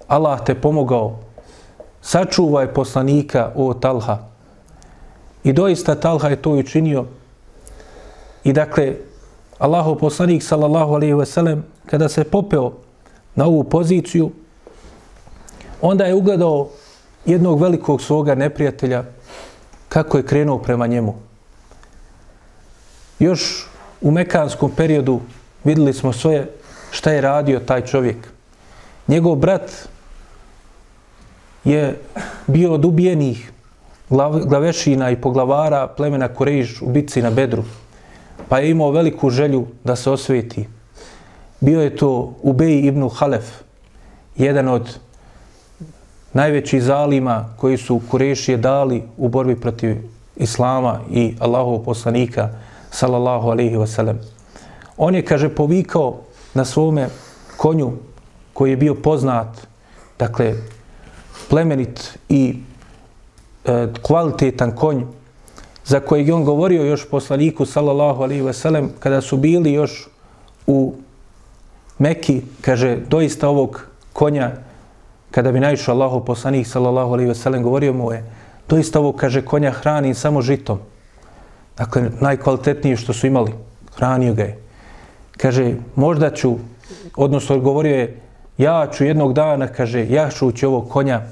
Allah te pomogao, sačuvaj poslanika o Talha. I doista Talha je to učinio. I dakle, Allahu poslanik, sallallahu alaihi ve sellem, kada se popeo na ovu poziciju, onda je ugledao jednog velikog svoga neprijatelja kako je krenuo prema njemu. Još u mekanskom periodu videli smo sve šta je radio taj čovjek. Njegov brat je bio od ubijenih glavešina i poglavara plemena Kurejiš u bitci na Bedru, pa je imao veliku želju da se osveti. Bio je to Ubej ibn Halef, jedan od najvećih zalima koji su Kurešije dali u borbi protiv Islama i Allahov poslanika, sallallahu alaihi wasallam. On je, kaže, povikao na svome konju koji je bio poznat, dakle, plemenit i e, kvalitetan konj za kojeg je on govorio još poslaniku sallallahu alaihi ve sellem kada su bili još u Meki, kaže, doista ovog konja, kada bi naišao Allahu poslanik sallallahu alaihi ve sellem govorio mu je, doista ovog, kaže, konja hrani samo žitom. Dakle, najkvalitetnije što su imali, hranio ga je. Kaže, možda ću, odnosno govorio je, ja ću jednog dana, kaže, ja ću ući ovog konja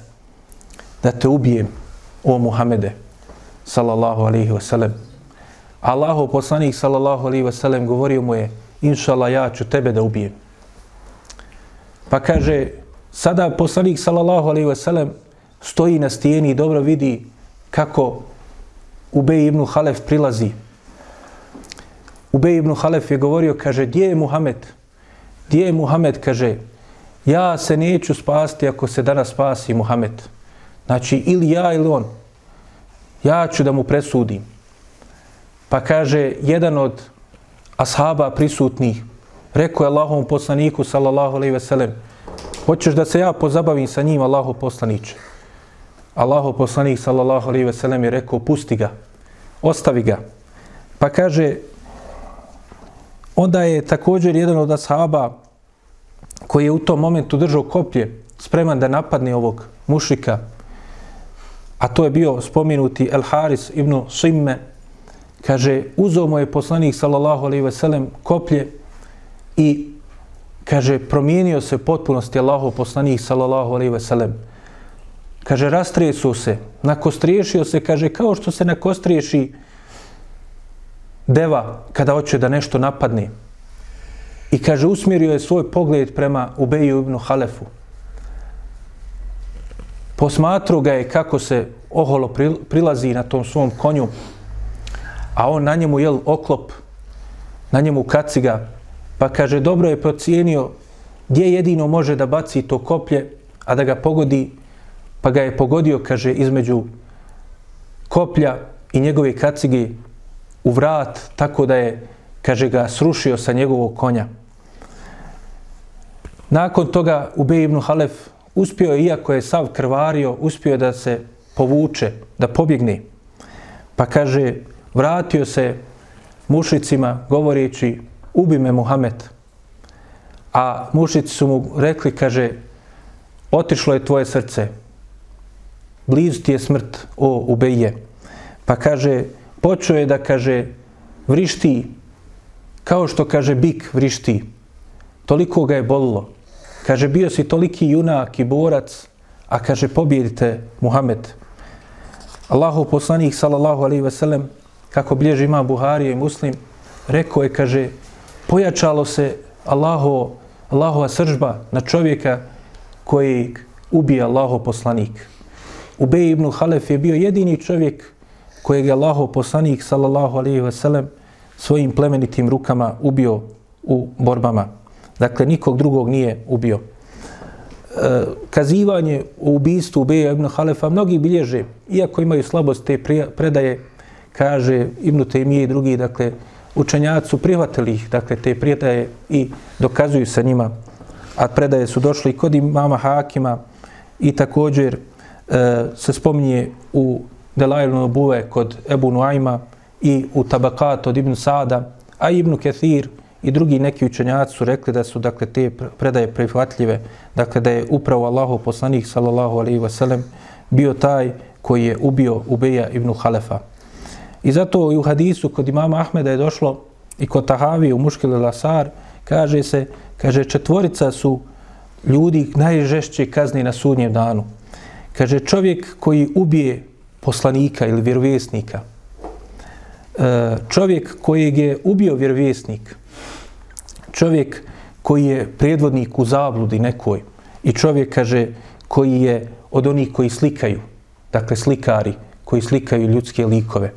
da te ubijem, o Muhammede, sallallahu alaihi wasallam. Allahu poslanik, sallallahu alaihi wasallam, govorio mu je, inšala, ja ću tebe da ubijem. Pa kaže, sada poslanik, sallallahu alaihi wasallam, stoji na stijeni i dobro vidi kako Ubej ibn Halef prilazi. Ubej ibn Halef je govorio, kaže, gdje je Muhammed? Gdje je Muhammed? Kaže, ja se neću spasti ako se danas spasi Muhammed. Znači, ili ja ili on. Ja ću da mu presudim. Pa kaže, jedan od ashaba prisutnih, rekao je Allahom poslaniku, sallallahu alaihi veselem, hoćeš da se ja pozabavim sa njim, Allaho poslaniće. Allaho poslanik, sallallahu alaihi veselem, je rekao, pusti ga, ostavi ga. Pa kaže, onda je također jedan od ashaba koji je u tom momentu držao koplje, spreman da napadne ovog mušika, a to je bio spominuti El Haris ibn Simme, kaže, uzao mu je poslanik, sallallahu alaihi veselem, koplje i, kaže, promijenio se potpunosti Allahov poslanik, sallallahu alaihi veselem. Kaže, rastresu se, nakostriješio se, kaže, kao što se nakostriješi deva kada hoće da nešto napadne. I kaže, usmjerio je svoj pogled prema Ubeju ibn Halefu. Posmatru ga je kako se oholo prilazi na tom svom konju, a on na njemu jel oklop, na njemu kaciga, pa kaže, dobro je procijenio gdje jedino može da baci to koplje, a da ga pogodi, pa ga je pogodio, kaže, između koplja i njegove kacige u vrat, tako da je, kaže, ga srušio sa njegovog konja. Nakon toga Ubej ibn Halef uspio je, iako je sav krvario, uspio je da se povuče, da pobjegne. Pa kaže, vratio se mušicima govoreći, ubi me Muhammed. A mušici su mu rekli, kaže, otišlo je tvoje srce, blizu ti je smrt, o Ubeje. Pa kaže, počeo je da kaže vrišti kao što kaže bik vrišti. Toliko ga je bolilo. Kaže bio si toliki junak i borac, a kaže pobjedite Muhammed. Allahu poslanik sallallahu alaihi ve sellem kako bilježi ima Buhari i Muslim rekao je kaže pojačalo se Allahu Allahova sržba na čovjeka koji ubije Allahu poslanik. Ubej ibn Halef je bio jedini čovjek kojeg je Allahov poslanik sallallahu alaihi ve sellem svojim plemenitim rukama ubio u borbama. Dakle, nikog drugog nije ubio. E, kazivanje o ubistvu Ubeja ibn Halefa mnogi bilježe, iako imaju slabost te predaje, kaže Ibn Taymije i drugi, dakle, učenjaci su prihvatili ih, dakle, te predaje i dokazuju sa njima. A predaje su došli kod imama Hakima i također e, se spominje u Delailu Nobuve kod Ebu Nuajma i u Tabakat od Ibn Sada, a Ibn Kethir i drugi neki učenjaci su rekli da su dakle te predaje prihvatljive, dakle da je upravo Allahu poslanik sallallahu alejhi ve sellem bio taj koji je ubio Ubeja ibn Halefa. I zato i u hadisu kod imama Ahmeda je došlo i kod Tahavi u Muškil Lasar, kaže se, kaže četvorica su ljudi najžešće kazni na sudnjem danu. Kaže čovjek koji ubije poslanika ili vjerovjesnika. E, čovjek kojeg je ubio vjerovjesnik, čovjek koji je predvodnik u zabludi nekoj i čovjek, kaže, koji je od onih koji slikaju, dakle slikari, koji slikaju ljudske likove.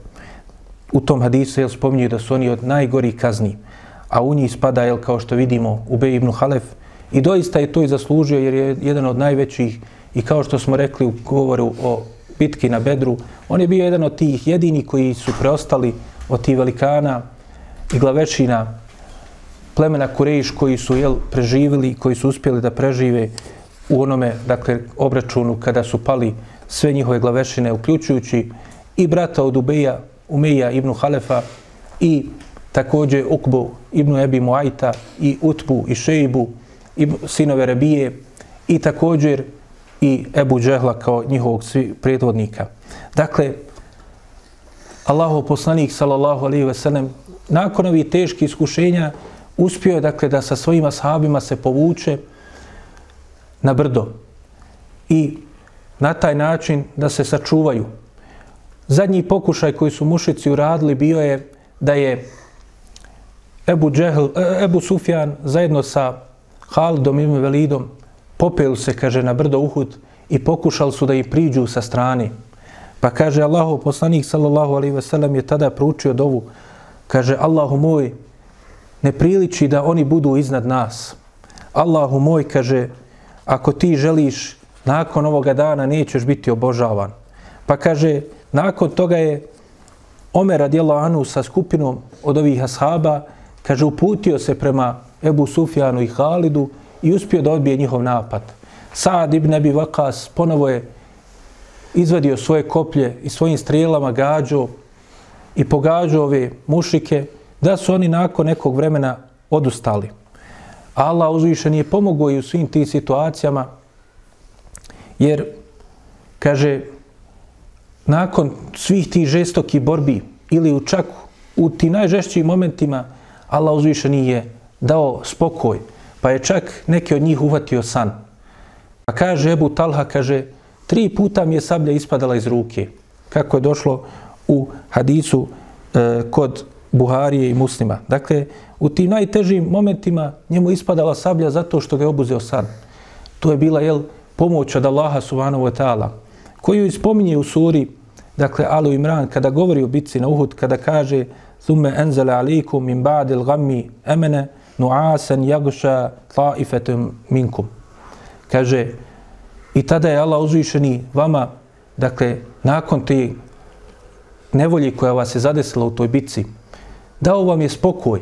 U tom hadisu je spominju da su oni od najgorih kazni, a u njih spada, jel, kao što vidimo, Ubej ibn Halef, i doista je to i zaslužio jer je jedan od najvećih i kao što smo rekli u govoru o bitki na Bedru, on je bio jedan od tih jedini koji su preostali od tih velikana i glavešina plemena Kurejiš koji su jel, preživili, koji su uspjeli da prežive u onome, dakle, obračunu kada su pali sve njihove glavešine, uključujući i brata od Ubeja, Umeja ibn Halefa i također Ukbu ibn Ebi Muajta i Utbu i Šeibu, i sinove Rebije i također i Ebu Džehla kao njihovog predvodnika. Dakle, Allahov poslanik, sallallahu alaihi ve sellem, nakon ovih teških iskušenja, uspio je, dakle, da sa svojim ashabima se povuče na brdo i na taj način da se sačuvaju. Zadnji pokušaj koji su mušici uradili bio je da je Ebu, Džehl, e, Ebu Sufjan zajedno sa Halidom i Velidom popeli se, kaže, na brdo Uhud i pokušali su da ih priđu sa strane. Pa kaže Allahu poslanik sallallahu alaihi ve sellem je tada proučio dovu. Kaže Allahu moj ne priliči da oni budu iznad nas. Allahu moj kaže ako ti želiš nakon ovoga dana nećeš biti obožavan. Pa kaže nakon toga je Omer radijallahu anhu sa skupinom od ovih ashaba, kaže, uputio se prema Ebu Sufjanu i Halidu i uspio da odbije njihov napad. Saad ibn Abi Vakas ponovo je izvadio svoje koplje i svojim strijelama gađo i pogađo ove mušike, da su oni nakon nekog vremena odustali. Allah uzvišen je pomogao i u svim tim situacijama, jer, kaže, nakon svih tih žestokih borbi ili u čak u ti najžešćim momentima, Allah uzvišen je dao spokoj, pa je čak neki od njih uvatio san. Pa kaže Ebu Talha, kaže, tri puta mi je sablja ispadala iz ruke. Kako je došlo u hadisu e, kod Buharije i muslima. Dakle, u tim najtežim momentima njemu ispadala sablja zato što ga je obuzeo san. To je bila jel, pomoć od Allaha subhanahu wa ta'ala, koju ispominje u suri, dakle, Alu Imran, kada govori o bitci na Uhud, kada kaže Thumme enzale alikum min ba'dil gammi emene nu'asen jaguša taifetum minkum. Kaže, i tada je Allah uzvišeni vama, dakle, nakon te nevolje koja vas je zadesila u toj bitci, dao vam je spokoj,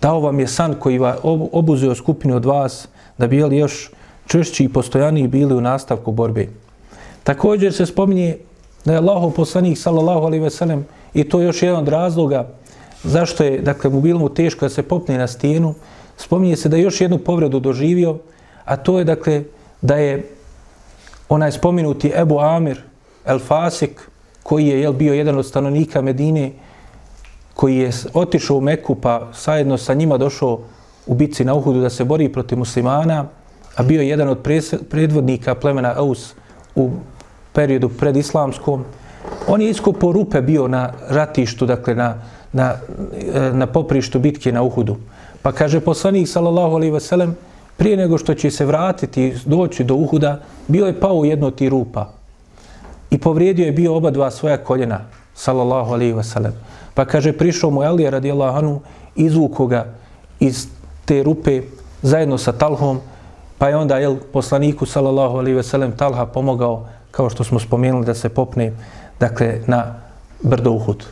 dao vam je san koji va obuzeo skupinu od vas da bi jeli još čvršći i postojaniji bili u nastavku borbe. Također se spominje da je Allahov poslanik sallallahu alejhi ve sellem i to je još jedan od razloga zašto je dakle mu bilo mu teško da se popne na stijenu. Spominje se da je još jednu povredu doživio, a to je dakle da je onaj spominuti Ebu Amir El Fasik, koji je jel, bio jedan od stanovnika Medine, koji je otišao u Meku pa sajedno sa njima došao u bitci na Uhudu da se bori protiv muslimana, a bio je jedan od predvodnika plemena Aus u periodu predislamskom. On je iskopo rupe bio na ratištu, dakle na, na, eh, na poprištu bitke na Uhudu. Pa kaže poslanik sallallahu alaihi sellem prije nego što će se vratiti, doći do Uhuda, bio je pao u jedno ti rupa i povrijedio je bio oba dva svoja koljena, sallallahu alaihi sellem. Pa kaže, prišao mu Elija radijallahu anhu, izvuko ga iz te rupe zajedno sa Talhom, pa je onda jel, poslaniku sallallahu alaihi ve sellem Talha pomogao, kao što smo spomenuli, da se popne dakle, na brdo Uhud.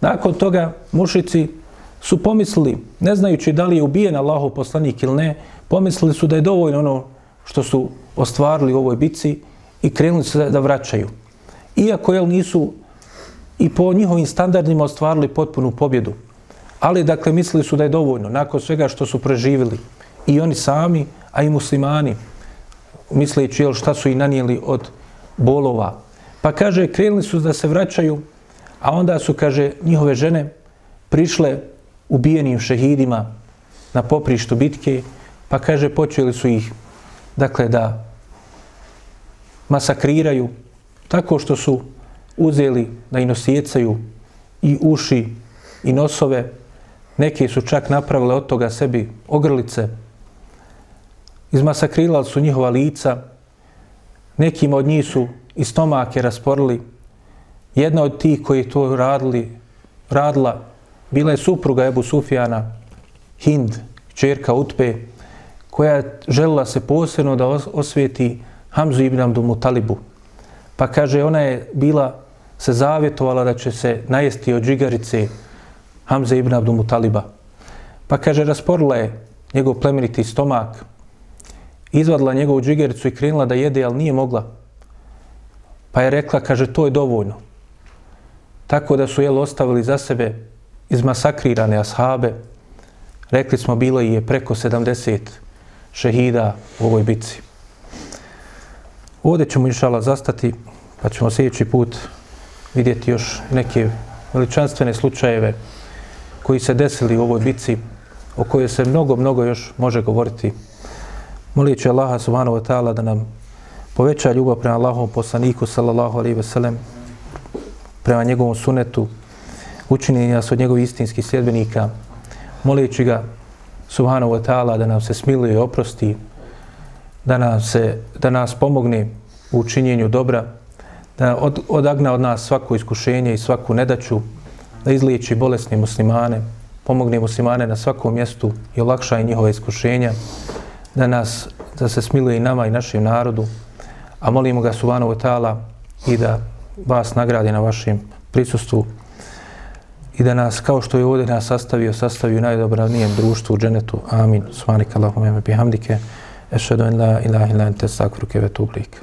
Nakon toga mušici su pomislili, ne znajući da li je ubijen Allahov poslanik ili ne, pomislili su da je dovoljno ono što su ostvarili u ovoj bici i krenuli se da vraćaju. Iako jel, nisu i po njihovim standardima ostvarili potpunu pobjedu. Ali, dakle, mislili su da je dovoljno, nakon svega što su preživjeli. i oni sami, a i muslimani, misleći jel, šta su i nanijeli od bolova. Pa kaže, krenuli su da se vraćaju, a onda su, kaže, njihove žene prišle ubijenim šehidima na poprištu bitke, pa kaže, počeli su ih, dakle, da masakriraju, tako što su uzeli da i i uši i nosove. Neki su čak napravile od toga sebi ogrlice. Izmasakrilali su njihova lica. Nekim od njih su i stomake rasporili. Jedna od tih koji to radili, radila, bila je supruga Ebu Sufjana, Hind, čerka Utpe, koja je želila se posebno da osvijeti Hamzu ibn Abdu Talibu. Pa kaže, ona je bila se zavjetovala da će se najesti od džigarice Hamza ibn Abdul Mutaliba. Pa kaže, rasporila je njegov plemeniti stomak, izvadila njegovu džigericu i krenula da jede, ali nije mogla. Pa je rekla, kaže, to je dovoljno. Tako da su jel ostavili za sebe izmasakrirane ashabe. Rekli smo, bilo je preko 70 šehida u ovoj bici. Ovdje ćemo inšala zastati, pa ćemo sljedeći put vidjeti još neke veličanstvene slučajeve koji se desili u ovoj bici, o kojoj se mnogo, mnogo još može govoriti. Molit ću Allaha subhanahu wa ta'ala da nam poveća ljubav prema Allahom poslaniku sallallahu alaihi ve sellem, prema njegovom sunetu, učini nas od njegovih istinskih sljedbenika. Molit ću ga subhanahu wa ta'ala da nam se smiluje i oprosti, da, nam se, da nas pomogne u činjenju dobra, da od, odagna od nas svako iskušenje i svaku nedaću, da izliječi bolesne muslimane, pomogne muslimane na svakom mjestu i olakša i njihove iskušenja, da nas, da se smiluje i nama i našem narodu, a molimo ga subhanahu wa ta'ala i da vas nagradi na vašim prisustvu i da nas, kao što je ovdje nas sastavio, sastavio u najdobravnijem društvu u dženetu. Amin. Svanika Allahum eme bihamdike. Ešhedu en la ilaha illa ente stakvruke ve tublik.